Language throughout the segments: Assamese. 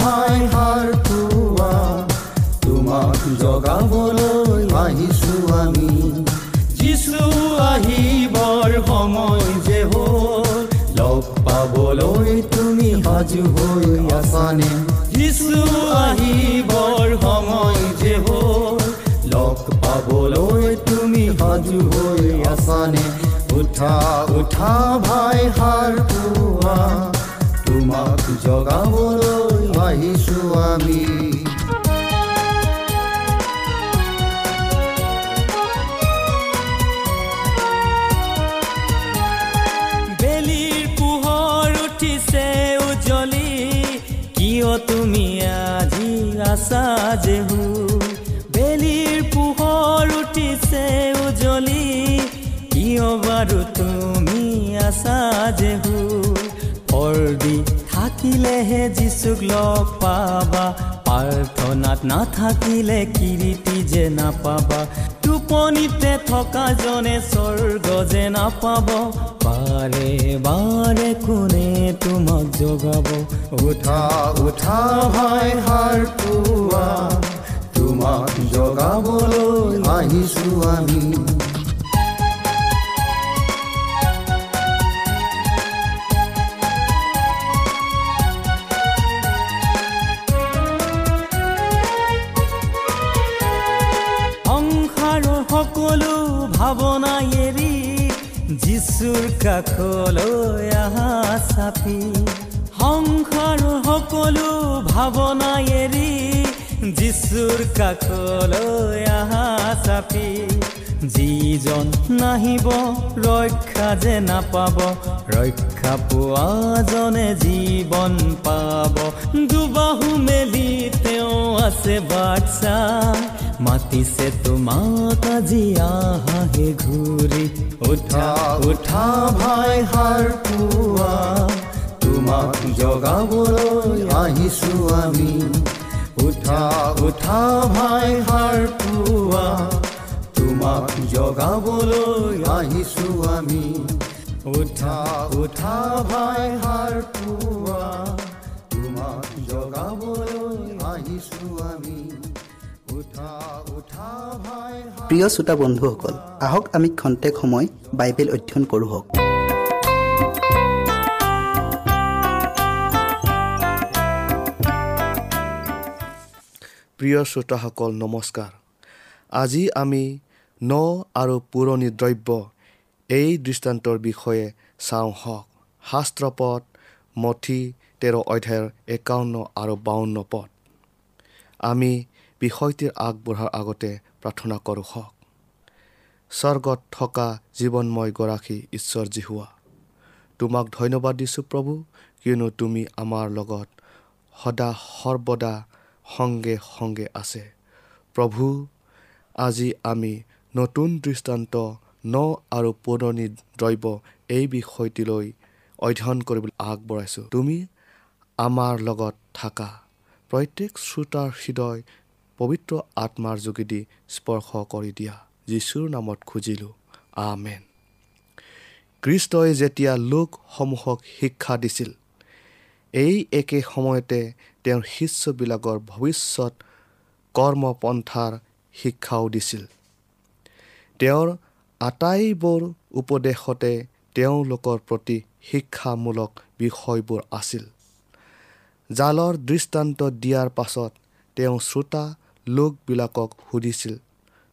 ভাই হাৰ তোমাক জগাবলৈ আহিছো আমি যিছু আহিবৰ সময় যে হ'ল। লগ পাবলৈ তুমি সাজু হৈ আছানে যিছু আহিবৰ সময় যে হ'ল। লগ পাবলৈ তুমি সাজু হৈ আছানে উঠা উঠা ভাই হাৰ তোমাক জগাবলৈ আহিছো আমি। তুমি আজি আছা যেহু বেলিৰ পোহৰ উঠিছে উজ্বলি কিয় বাৰু তুমি আছা যেহু অৰ্দি থাকিলেহে যিচুক লগ পাবা। প্ৰাৰ্থনাত নাথাকিলে কিৰিটি যে নাপাবা। টোপনিতে থকা জনে স্বৰ্গ যে নাপাব। বাৰে বাৰে কোনে তোমাক জগাব। উঠা উঠা ভাই হাৰ পুৱা। তোমাক জগাবলৈ আহিছো আমি। যিচুৰ কাষলৈ আহা চাপি। সংসাৰৰ সকলো ভাৱনা এৰি যিচুৰ কাষলৈ আহা চাপি। যিজন নাহিব ৰক্ষা যে নাপাব ৰক্ষা পোৱাজনে জীৱন পাব। দুবাহু মেলি তেওঁ আছে বাচ্চা মাতিছে তোমাক আজি আহাহে ঘূৰি উঠা উঠা ভাই হাৰ পুৱা তোমাক জগাবলৈ আহিছো আমি উঠা উঠা ভাই হাৰ পুৱা তোমাক জগাবলৈ আহিছো আমি উঠা উঠা ভাই হাৰ পুৱা প্ৰিয় শ্ৰোতা বন্ধুসকল আহক আমি খন্তেক সময় বাইবেল অধ্যয়ন কৰোঁ হওক। প্ৰিয় শ্ৰোতাসকল নমস্কাৰ। আজি আমি ন আৰু পুৰণি দ্ৰব্য এই দৃষ্টান্তৰ বিষয়ে চাওঁ হওক। শাস্ত্ৰপদ মঠি তেৰ অধ্যায়ৰ একাৱন্ন আৰু বাৱন্ন পদ। আমি বিষয়টিৰ আগবঢ়াৰ আগতে প্ৰাৰ্থনা কৰোঁ হওক। স্বৰ্গত থকা জীৱনময় গৰাকী ঈশ্বৰ জিহুৱা তোমাক ধন্যবাদ দিছোঁ প্ৰভু কিয়নো তুমি আমাৰ লগত সদা সৰ্বদা সংগে সংগে আছে। প্ৰভু আজি আমি নতুন দৃষ্টান্ত ন আৰু পুৰণি দ্ৰব্য এই বিষয়টিলৈ অধ্যয়ন কৰিবলৈ আগবঢ়াইছোঁ। তুমি আমাৰ লগত থাকা। প্ৰত্যেক শ্ৰোতাৰ হৃদয় পবিত্ৰ আত্মাৰ যোগেদি স্পৰ্শ কৰি দিয়া। যীশুৰ নামত খুজিলোঁ আমেন। কৃষ্টই যেতিয়া লোকসমূহক শিক্ষা দিছিল এই একে সময়তে তেওঁৰ শিষ্যবিলাকৰ ভৱিষ্যত কৰ্মপন্থাৰ শিক্ষাও দিছিল। তেওঁৰ আটাইবোৰ উপদেশতে তেওঁলোকৰ প্ৰতি শিক্ষামূলক বিষয়বোৰ আছিল। জালৰ দৃষ্টান্ত দিয়াৰ পাছত তেওঁ শ্ৰোতা লোকবিলাকক সুধিছিল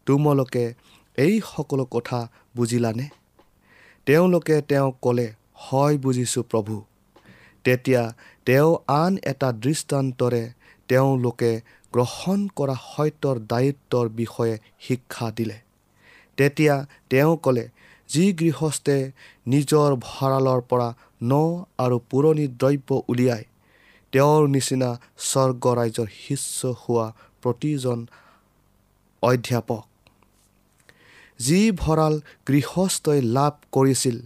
তোমালোকে এই সকলো কথা বুজিলানে? তেওঁলোকে তেওঁক ক'লে হয় বুজিছোঁ প্ৰভু। তেতিয়া তেওঁ আন এটা দৃষ্টান্তৰে তেওঁলোকে গ্ৰহণ কৰা সত্যৰ দায়িত্বৰ বিষয়ে শিক্ষা দিলে। তেতিয়া তেওঁ ক'লে যি গৃহস্থে নিজৰ ভঁৰালৰ পৰা ন আৰু পুৰণি দ্ৰব্য উলিয়াই তেওঁৰ নিচিনা স্বৰ্গ ৰাজ্যৰ শিষ্য হোৱা প্ৰতিজন অধ্যাপক। যি ভঁৰাল গৃহস্থই লাভ কৰিছিল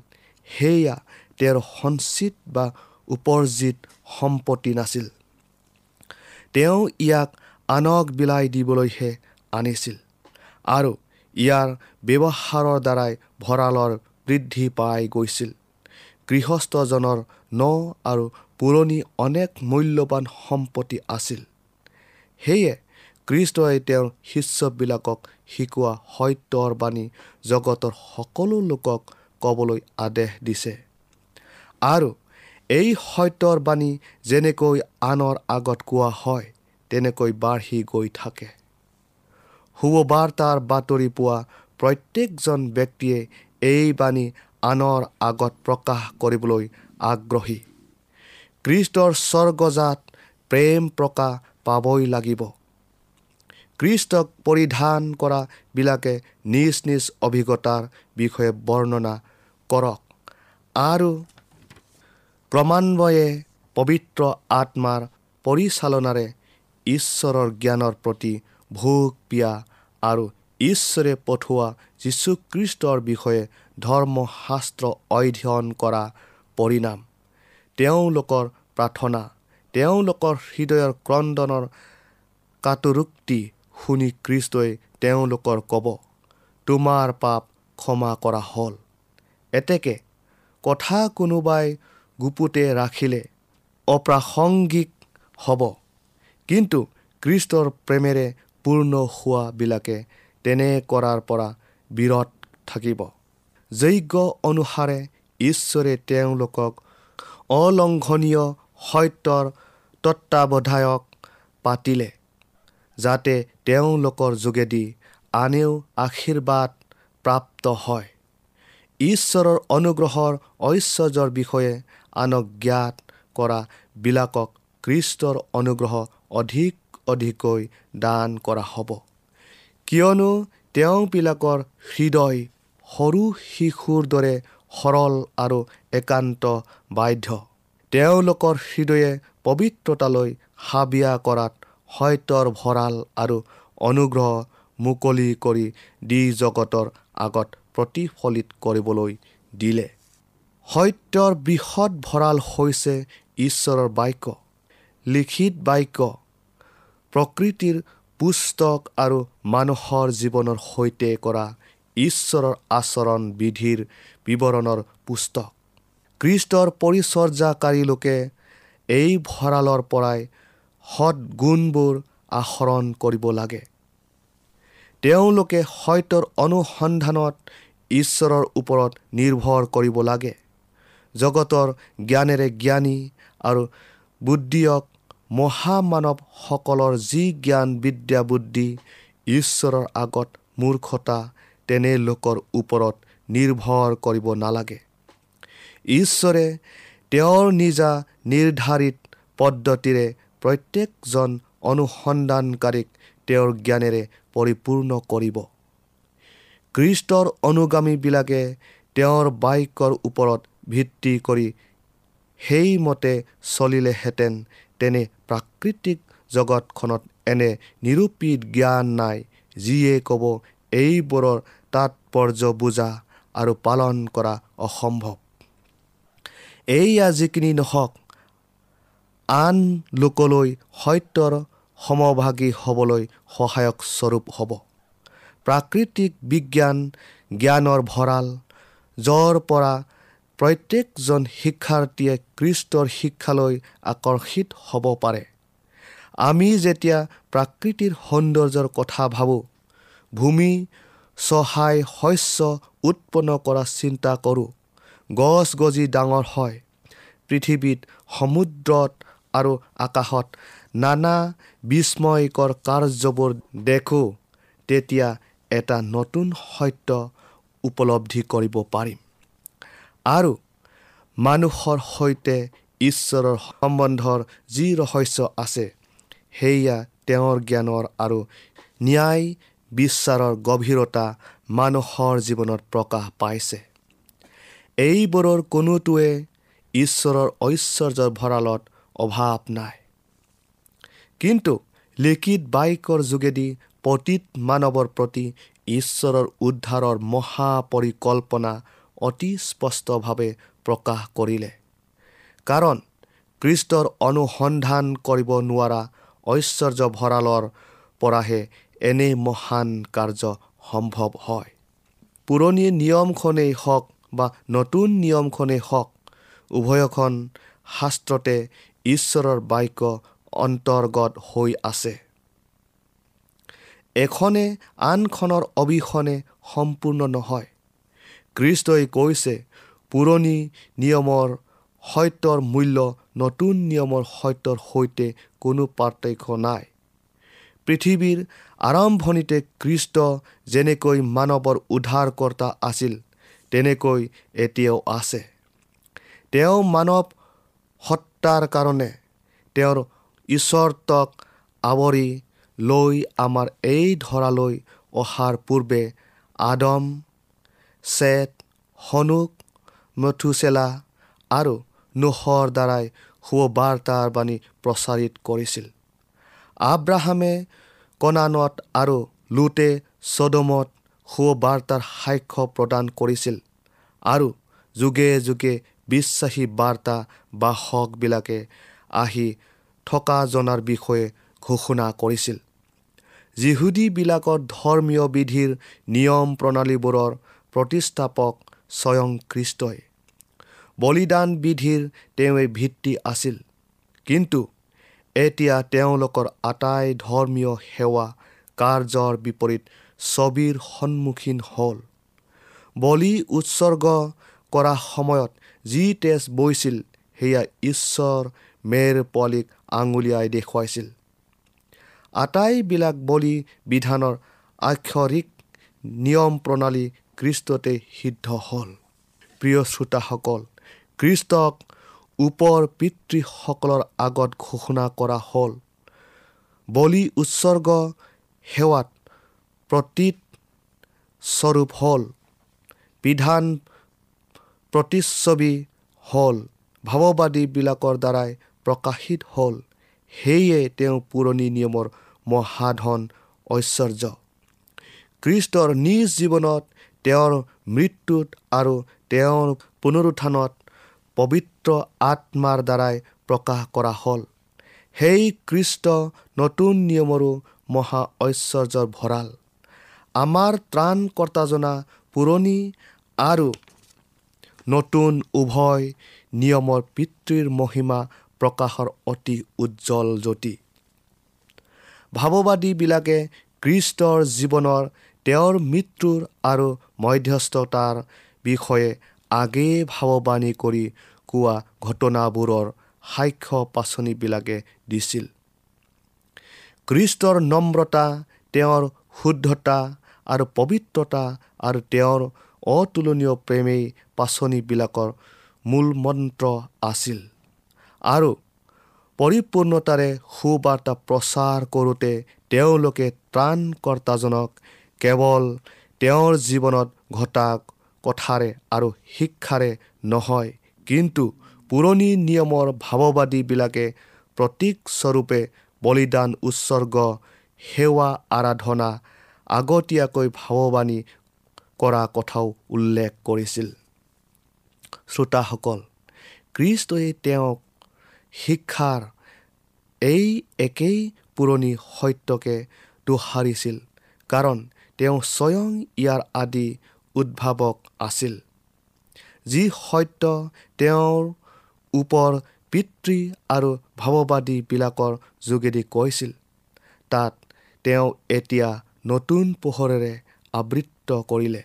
সেয়া তেওঁৰ সঞ্চিত বা উপাৰ্জিত সম্পত্তি নাছিল। তেওঁ ইয়াক আনক বিলাই দিবলৈহে আনিছিল আৰু ইয়াৰ ব্যৱহাৰৰ দ্বাৰাই ভঁৰালৰ বৃদ্ধি পাই গৈছিল। গৃহস্থজনৰ ন আৰু পুৰণি অনেক মূল্যৱান সম্পত্তি আছিল। সেয়ে কৃষ্টই তেওঁৰ শিষ্যবিলাকক শিকোৱা সত্যৰ বাণী জগতৰ সকলো লোকক ক'বলৈ আদেশ দিছে। আৰু এই সত্যৰ বাণী যেনেকৈ আনৰ আগত কোৱা হয় তেনেকৈ বাঢ়ি গৈ থাকে। শুভবাৰ্তাৰ বাতৰি পোৱা প্ৰত্যেকজন ব্যক্তিয়ে এই বাণী আনৰ আগত প্ৰকাশ কৰিবলৈ আগ্ৰহী। কৃষ্টৰ স্বৰ্গজাত প্ৰেম প্ৰকাশ পাবই লাগিব। কৃষ্টক পৰিধান কৰাবিলাকে নিজ নিজ অভিজ্ঞতাৰ বিষয়ে বৰ্ণনা কৰক। আৰু ক্ৰমান্বয়ে পবিত্ৰ আত্মাৰ পৰিচালনাৰে ঈশ্বৰৰ জ্ঞানৰ প্ৰতি ভোগ পিয়া আৰু ঈশ্বৰে পঠোৱা যীশুখ্ৰীষ্টৰ বিষয়ে ধৰ্মশাস্ত্ৰ অধ্যয়ন কৰা পৰিণাম। তেওঁলোকৰ প্ৰাৰ্থনা তেওঁলোকৰ হৃদয়ৰ ক্ৰদনৰ কাটৰোক্তি শুনি কৃষ্টই তেওঁলোকৰ ক'ব তোমাৰ পাপ ক্ষমা কৰা হ'ল। এতেকে কথা কোনোবাই গুপুতে ৰাখিলে অপ্ৰাসংগিক হ'ব। কিন্তু কৃষ্টৰ প্ৰেমেৰে পূৰ্ণ হোৱাবিলাকে তেনে কৰাৰ পৰা বিৰত থাকিব। যজ্ঞ অনুসাৰে ঈশ্বৰে তেওঁলোকক অলংঘনীয় সত্যৰ তত্বাৱধায়ক পাতিলে যাতে তেওঁলোকৰ যোগেদি আনেও আশীৰ্বাদ প্ৰাপ্ত হয়। ঈশ্বৰৰ অনুগ্ৰহৰ ঐশ্বৰ্যৰ বিষয়ে আনক জ্ঞাত কৰাবিলাকক কৃষ্টৰ অনুগ্ৰহ অধিক অধিককৈ দান কৰা হ'ব। কিয়নো তেওঁবিলাকৰ হৃদয় সৰু শিশুৰ দৰে সৰল আৰু একান্ত বাধ্য। তেওঁলোকৰ হৃদয়ে পবিত্ৰতালৈ হাবিয়া কৰাত সত্যৰ ভঁৰাল আৰু অনুগ্ৰহ মুকলি কৰি দি জগতৰ আগত প্ৰতিফলিত কৰিবলৈ দিলে। সত্যৰ বৃহৎ ভঁৰাল হৈছে ঈশ্বৰৰ বাক্য। লিখিত বাক্য। প্ৰকৃতিৰ পুস্তক আৰু মানুহৰ জীৱনৰ সৈতে কৰা ঈশ্বৰৰ আচৰণ বিধিৰ বিৱৰণৰ পুস্তক। কৃষ্টৰ পৰিচৰ্যাকাৰী লোকে এই ভঁৰালৰ পৰাই সৎগুণবোৰ আহৰণ কৰিব লাগে। তেওঁলোকে সত্যৰ অনুসন্ধানত ঈশ্বৰৰ ওপৰত নিৰ্ভৰ কৰিব লাগে। জগতৰ জ্ঞানেৰে জ্ঞানী আৰু বুদ্ধিয়ক মহামানৱসকলৰ যি জ্ঞান বিদ্যা বুদ্ধি ঈশ্বৰৰ আগত মূৰ্খতা তেনে লোকৰ ওপৰত নিৰ্ভৰ কৰিব নালাগে। ঈশ্বৰে তেওঁৰ নিজা নিৰ্ধাৰিত পদ্ধতিৰে প্ৰত্যেকজন অনুসন্ধানকাৰীক তেওঁৰ জ্ঞানেৰে পৰিপূৰ্ণ কৰিব। কৃষ্টৰ অনুগামীবিলাকে তেওঁৰ বাক্যৰ ওপৰত ভিত্তি কৰি সেইমতে চলিলেহেঁতেন তেনে প্ৰাকৃতিক জগতখনত এনে নিৰূপিত জ্ঞান নাই যিয়ে ক'ব এইবোৰৰ তাৎপৰ্য বুজা আৰু পালন কৰা অসম্ভৱ। এইয়া যিখিনি নহওক আন লোকলৈ সত্যৰ সমভাগী হ'বলৈ সহায়ক স্বৰূপ হ'ব। প্ৰাকৃতিক বিজ্ঞান জ্ঞানৰ ভঁৰাল য'ৰ পৰা প্ৰত্যেকজন শিক্ষাৰ্থীয়ে কৃষ্টৰ শিক্ষালৈ আকৰ্ষিত হ'ব পাৰে। আমি যেতিয়া প্ৰাকৃতিৰ সৌন্দৰ্যৰ কথা ভাবোঁ ভূমি চহাই শস্য উৎপন্ন কৰা চিন্তা কৰোঁ গছ গজি ডাঙৰ হয় পৃথিৱীত সমুদ্ৰত আৰু আকাশত নানা বিস্ময়কৰ কাৰ্যবোৰ দেখোঁ তেতিয়া এটা নতুন সত্য উপলব্ধি কৰিব পাৰিম। আৰু মানুহৰ সৈতে ঈশ্বৰৰ সম্বন্ধৰ যি ৰহস্য আছে সেয়া তেওঁৰ জ্ঞানৰ আৰু ন্যায় বিশ্বাৰৰ গভীৰতা মানুহৰ জীৱনত প্ৰকাশ পাইছে। এইবোৰৰ কোনোটোৱে ঈশ্বৰৰ ঐশ্বৰ্যৰ ভঁৰালত অভাৱ নাই। কিন্তু লিখিত বাক্যৰ যোগেদি প্ৰতিত মানৱৰ প্ৰতি ঈশ্বৰৰ উদ্ধাৰৰ মহাপৰিকল্পনা অতি স্পষ্টভাৱে প্ৰকাশ কৰিলে। কাৰণ কৃষ্টৰ অনুসন্ধান কৰিব নোৱাৰা ঐশ্বৰ্য ভঁৰালৰ পৰাহে এনে মহান কাৰ্য সম্ভৱ হয়। পুৰণি নিয়মখনেই হওক বা নতুন নিয়মখনেই হওক উভয়খন শাস্ত্ৰতে ঈশ্বৰৰ বাক্য অন্তৰ্গত হৈ আছে। এখনে আনখনৰ অবিহনে সম্পূৰ্ণ নহয়। কৃষ্টই কৈছে পুৰণি নিয়মৰ সত্যৰ মূল্য নতুন নিয়মৰ সত্যৰ সৈতে কোনো পাৰ্থক্য নাই। পৃথিৱীৰ আৰম্ভণিতে কৃষ্ট যেনেকৈ মানৱৰ উদ্ধাৰকৰ্তা আছিল তেনেকৈ এতিয়াও আছে। তেওঁ মানৱ সত্তাৰ কাৰণে তেওঁৰ ঈশ্বৰতক আৱৰি লৈ আমাৰ এই ধৰালৈ অহাৰ পূৰ্বে আদম চেট হনুক মথুচেলা আৰু নোহৰ দ্বাৰাই সুবাৰ্তাৰ বাণী প্ৰচাৰিত কৰিছিল। আব্ৰাহামে কনানত আৰু লুটে চদমত সুবাৰ্তাৰ সাক্ষ্য প্ৰদান কৰিছিল আৰু যুগে যুগে বিশ্বাসী বাৰ্তা বাহকবিলাকে আহি থকা জনাৰ বিষয়ে ঘোষণা কৰিছিল। যিহুদীবিলাকৰ ধৰ্মীয় বিধিৰ নিয়ম প্ৰণালীবোৰৰ প্ৰতিষ্ঠাপক স্বয়ং খ্ৰীষ্টই। বলিদান বিধিৰ তেওঁৱেই ভিত্তি আছিল। কিন্তু এতিয়া তেওঁলোকৰ আটাই ধৰ্মীয় সেৱা কাৰ্যৰ বিপৰীত ছবিৰ সন্মুখীন হ'ল। বলি উৎসৰ্গ কৰা সময়ত যি তেজ বৈছিল সেয়া ঈশ্বৰ মেৰ পোৱালীক আঙুলিয়াই দেখুৱাইছিল। আটাইবিলাক বলি বিধানৰ আক্ষৰিক নিয়ম প্ৰণালী খ্ৰীষ্টতে সিদ্ধ হ'ল। প্ৰিয় শ্ৰোতাসকল খ্ৰীষ্টক ওপৰ পিতৃসকলৰ আগত ঘোষণা কৰা হ'ল। বলি উৎসৰ্গ সেৱাত প্ৰতীত স্বৰূপ হ'ল। বিধান প্ৰতিচ্ছবি হ'ল। ভাৱবাদীবিলাকৰ দ্বাৰাই প্ৰকাশিত হ'ল। সেয়ে তেওঁ পুৰণি নিয়মৰ মহাধন ঐশ্বৰ্য। খ্ৰীষ্টৰ নিজ জীৱনত তেওঁৰ মৃত্যুত আৰু তেওঁৰ পুনৰুত্থানত পবিত্ৰ আত্মাৰ দ্বাৰাই প্ৰকাশ কৰা হ'ল। সেই খ্ৰীষ্ট নতুন নিয়মৰো মহা ঐশ্বৰ্যৰ ভঁৰাল। আমাৰ ত্ৰাণকৰ্তাজনা পুৰণি আৰু নতুন উভয় নিয়মৰ পিতৃৰ মহিমা প্ৰকাশৰ অতি উজ্জ্বল জ্যোতি। ভাৱবাদীবিলাকে কৃষ্টৰ জীৱনৰ তেওঁৰ মৃত্যুৰ আৰু মধ্যস্থতাৰ বিষয়ে আগেয়ে ভাৱবাণী কৰি কোৱা ঘটনাবোৰৰ সাক্ষ্য পাচনিবিলাকে দিছিল। কৃষ্টৰ নম্ৰতা তেওঁৰ শুদ্ধতা আৰু পবিত্ৰতা আৰু তেওঁৰ অতুলনীয় প্ৰেমেই পাচনিবিলাকৰ মূল মন্ত্ৰ আছিল। আৰু পৰিপূৰ্ণতাৰে সুবাৰ্তা প্ৰচাৰ কৰোঁতে তেওঁলোকে ত্ৰাণকৰ্তাজনক কেৱল তেওঁৰ জীৱনত ঘটা কথাৰে আৰু শিক্ষাৰে নহয় কিন্তু পুৰণি নিয়মৰ ভাৱবাদীবিলাকে প্ৰতীকস্বৰূপে বলিদান উৎসৰ্গ সেৱা আৰাধনা আগতীয়াকৈ ভাৱবাণী কৰা কথাও উল্লেখ কৰিছিল। শ্ৰোতাসকল কৃষ্টই তেওঁক শিক্ষাৰ এই একেই পুৰণি সত্যকে দোহাৰিছিল কাৰণ তেওঁ স্বয়ং ইয়াৰ আদি উদ্ভাৱক আছিল। যি সত্য তেওঁৰ ওপৰ পিতৃ আৰু ভাৱবাদীবিলাকৰ যোগেদি কৈছিল তাত তেওঁ এতিয়া নতুন পোহৰেৰে আবৃত্ত কৰিলে।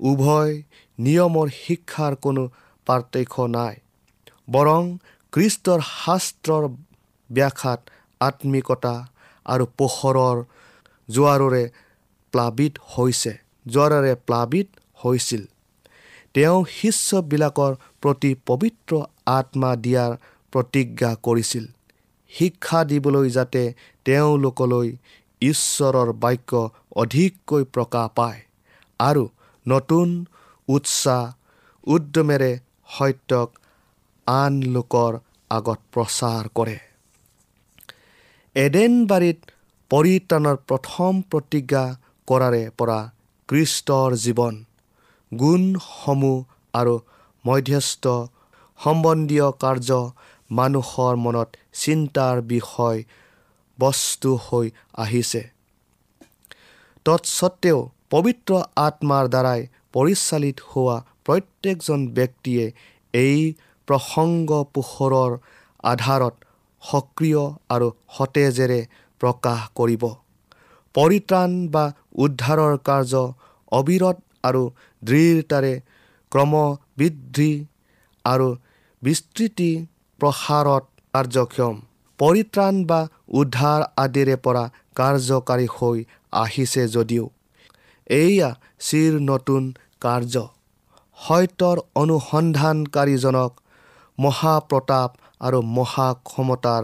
উভয় নিয়মৰ শিক্ষাৰ কোনো পাৰ্থক্য নাই বৰং খ্ৰীষ্টৰ শাস্ত্ৰৰ ব্যাখ্যাত আত্মিকতা আৰু পোহৰৰ জোৱাৰৰে প্লাৱিত হৈছে জোৱাৰেৰে প্লাৱিত হৈছিল। তেওঁ শিষ্যবিলাকৰ প্ৰতি পবিত্ৰ আত্মা দিয়াৰ প্ৰতিজ্ঞা কৰিছিল শিক্ষা দিবলৈ যাতে তেওঁলোকলৈ ঈশ্বৰৰ বাক্য অধিককৈ প্ৰকাশ পায় আৰু নতুন উৎসাহ উদ্যমেৰে সত্যক আন লোকৰ আগত প্ৰচাৰ কৰে। এডেনবাৰীত পৰিত্ৰাণৰ প্ৰথম প্ৰতিজ্ঞা কৰাৰে পৰা কৃষ্টৰ জীৱন গুণসমূহ আৰু মধ্যস্থ সম্বন্ধীয় কাৰ্য মানুহৰ মনত চিন্তাৰ বিষয় বস্তু হৈ আহিছে। তৎসত্বেও পবিত্ৰ আত্মাৰ দ্বাৰাই পৰিচালিত হোৱা প্ৰত্যেকজন ব্যক্তিয়ে এই প্ৰসংগ পোহৰৰ আধাৰত সক্ৰিয় আৰু সতেজেৰে প্ৰকাশ কৰিব। পৰিত্ৰাণ বা উদ্ধাৰৰ কাৰ্য অবিৰত আৰু দৃঢ়তাৰে ক্ৰমবৃদ্ধি আৰু বিস্তৃতি প্ৰসাৰত কাৰ্যক্ষম। পৰিত্ৰাণ বা উদ্ধাৰ আদিৰে পৰা কাৰ্যকাৰী হৈ আহিছে যদিও এয়া চিৰ নতুন কাৰ্য। সত্যৰ অনুসন্ধানকাৰীজনক মহাপ্ৰতাপ আৰু মহাক্ষমতাৰ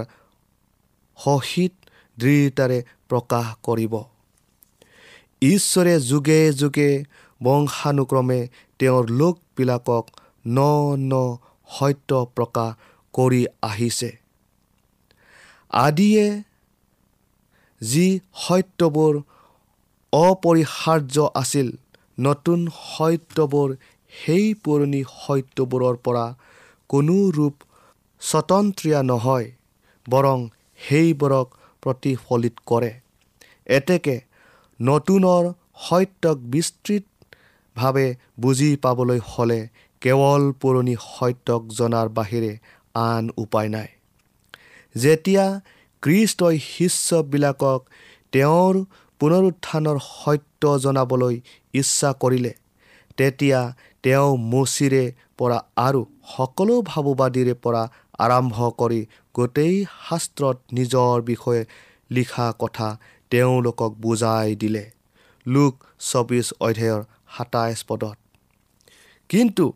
সহিত দৃঢ়তাৰে প্ৰকাশ কৰিব। ঈশ্বৰে যুগে যুগে বংশানুক্ৰমে তেওঁৰ লোকবিলাকক ন ন সত্য প্ৰকাশ কৰি আহিছে। আদিয়ে যি সত্যবোৰ অপৰিহাৰ্য আছিল নতুন সত্যবোৰ সেই পুৰণি সত্যবোৰৰ পৰা কোনো ৰূপ স্বতন্ত্ৰীয়া নহয় বৰং সেইবোৰক প্ৰতিফলিত কৰে। এতেকে নতুনৰ সত্যক বিস্তৃতভাৱে বুজি পাবলৈ হ'লে কেৱল পুৰণি সত্যক জনাৰ বাহিৰে আন উপায় নাই। যেতিয়া খ্ৰীষ্টই শিষ্যবিলাকক তেওঁৰ পুনৰুত্থানৰ সত্য জনাবলৈ ইচ্ছা কৰিলে তেতিয়া তেওঁ মচিৰে পৰা আৰু সকলো ভাৱবাদীৰে পৰা আৰম্ভ কৰি গোটেই শাস্ত্ৰত নিজৰ বিষয়ে লিখা কথা তেওঁলোকক বুজাই দিলে। লোক চৌবিছ অধ্যায়ৰ সাতাইছ পদত। কিন্তু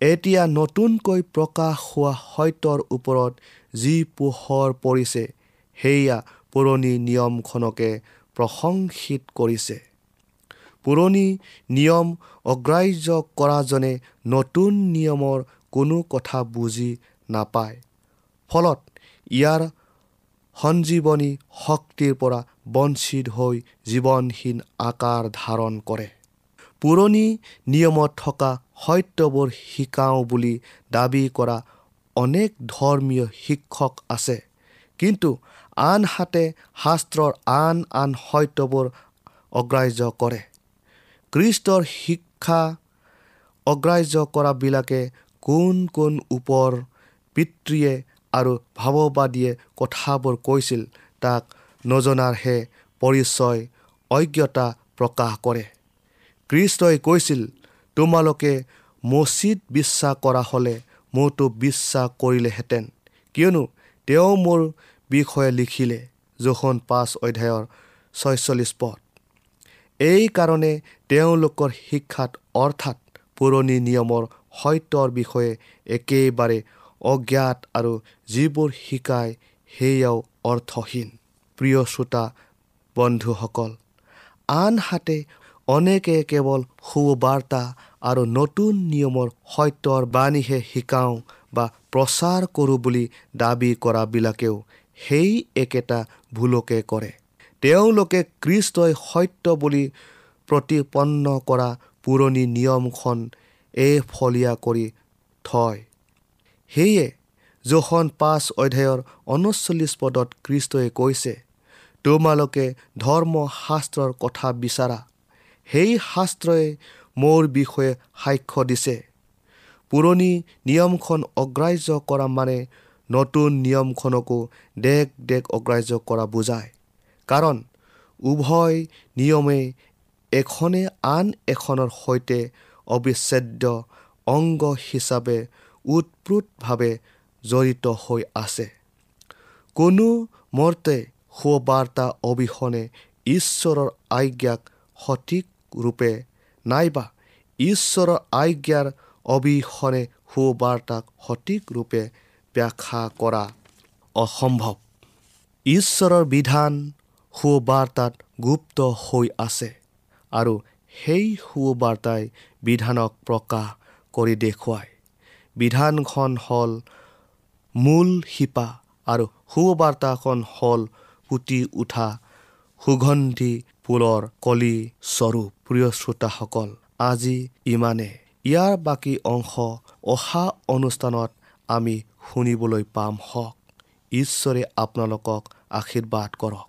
এতিয়া নতুনকৈ প্ৰকাশ হোৱা সত্যৰ ওপৰত যি পোহৰ পৰিছে সেয়া পুৰণি নিয়মখনকে প্ৰশংসিত কৰিছে। পুৰণি নিয়ম অগ্ৰাহ্য কৰাজনে নতুন নিয়মৰ কোনো কথা বুজি নাপায়। ফলত ইয়াৰ সঞ্জীৱনী শক্তিৰ পৰা বঞ্চিত হৈ জীৱনহীন আকাৰ ধাৰণ কৰে। পুৰণি নিয়মত থকা সত্যবোৰ শিকাওঁ বুলি দাবী কৰা অনেক ধৰ্মীয় শিক্ষক আছে। কিন্তু আনহাতে শাস্ত্ৰৰ আন আন সত্যবোৰ অগ্ৰাহ্য কৰে। খ্ৰীষ্টৰ শিক্ষা অগ্ৰাহ্য কৰাবিলাকে কোন কোন ওপৰ পিতৃয়ে আৰু ভাৱবাদীয়ে কথাবোৰ কৈছিল তাক নজনাৰহে পৰিচয় অজ্ঞতা প্ৰকাশ কৰে। কৃষ্টই কৈছিল তোমালোকে মচিত বিশ্বাস কৰা হ'লে মোৰতো বিশ্বাস কৰিলেহেঁতেন। কিয়নো তেওঁ মোৰ বিষয়ে লিখিলে জোখন পাঁচ অধ্যায়ৰ ছয়চল্লিছ পদ। এইকাৰণে তেওঁলোকৰ শিক্ষাত অৰ্থাৎ পুৰণি নিয়মৰ সত্যৰ বিষয়ে একেবাৰে অজ্ঞাত আৰু যিবোৰ শিকায় সেয়াও অৰ্থহীন। প্ৰিয় শ্ৰোতা বন্ধুসকল আনহাতে অনেকে কেৱল সুবাৰ্তা আৰু নতুন নিয়মৰ সত্যৰ বাণীহে শিকাওঁ বা প্ৰচাৰ কৰোঁ বুলি দাবী কৰাবিলাকেও সেই একেটা ভুলকে কৰে। তেওঁলোকে কৃষ্টই সত্য বুলি প্ৰতিপন্ন কৰা পুৰণি নিয়মখন এফলীয়া কৰি থয়। সেয়ে জোখন পাঁচ অধ্যায়ৰ ঊনচল্লিছ পদত কৃষ্টই কৈছে তোমালোকে ধৰ্মশাস্ত্ৰৰ কথা বিচাৰা। সেই শাস্ত্ৰই মোৰ বিষয়ে সাক্ষ্য দিছে। পুৰণি নিয়মখন অগ্ৰাহ্য কৰা মানে নতুন নিয়মখনকো দেশ দেশ অগ্ৰাহ্য কৰা বুজায়। কাৰণ উভয় নিয়মে এখনে আন এখনৰ সৈতে অবিচ্ছেদ্য অংগ হিচাপে ওতপ্ৰোতভাৱে জড়িত হৈ আছে। কোনো মৰ্তে সুবাৰ্তা অবিহনে ঈশ্বৰৰ আজ্ঞাক সঠিক ৰূপে নাইবা ঈশ্বৰৰ আজ্ঞাৰ অবিহনে সুবাৰ্তাক সঠিক ৰূপে ব্যাখ্যা কৰা অসম্ভৱ। ঈশ্বৰৰ বিধান সুবাৰ্তাত গুপ্ত হৈ আছে আৰু সেই সুবাৰ্তাই বিধানক প্ৰকাশ কৰি দেখুৱায়। বিধানখন হ'ল মূল শিপা আৰু সুবাৰ্তাখন হ'ল পুতি উঠা সুগন্ধি ফুলৰ কলি স্বৰূপ। প্ৰিয় শ্ৰোতাসকল আজি ইমানে। ইয়াৰ বাকী অংশ অহা অনুষ্ঠানত আমি শুনিবলৈ পাম হওক। ঈশ্বৰে আপোনালোকক আশীৰ্বাদ কৰক।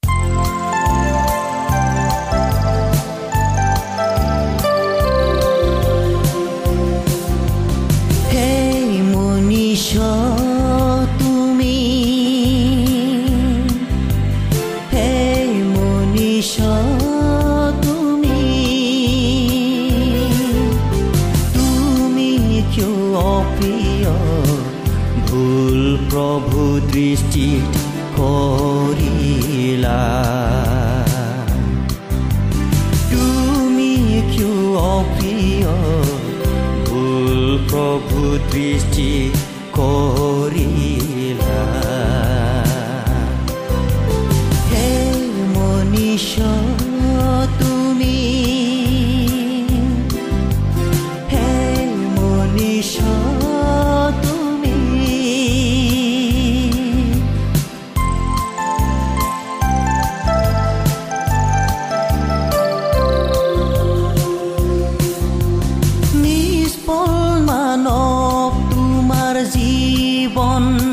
জীৱন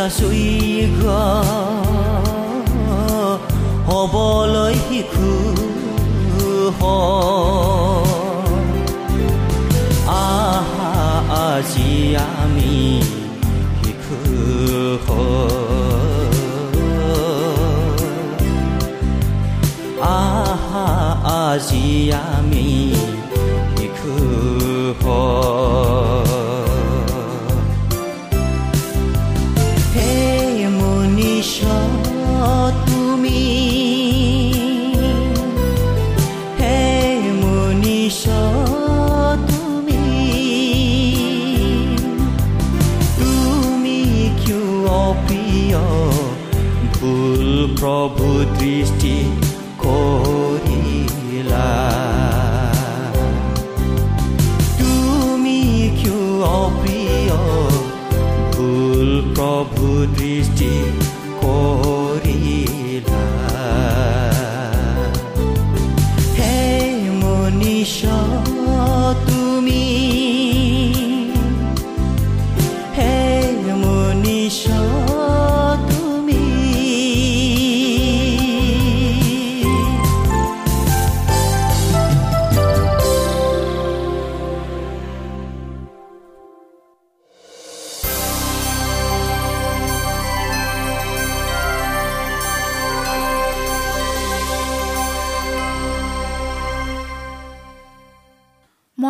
বিশ্বাসযোগ্য হ'বলৈ শিশু। আহা আজি আমি শিশু আহা আজি আমি শিশু প্ৰভু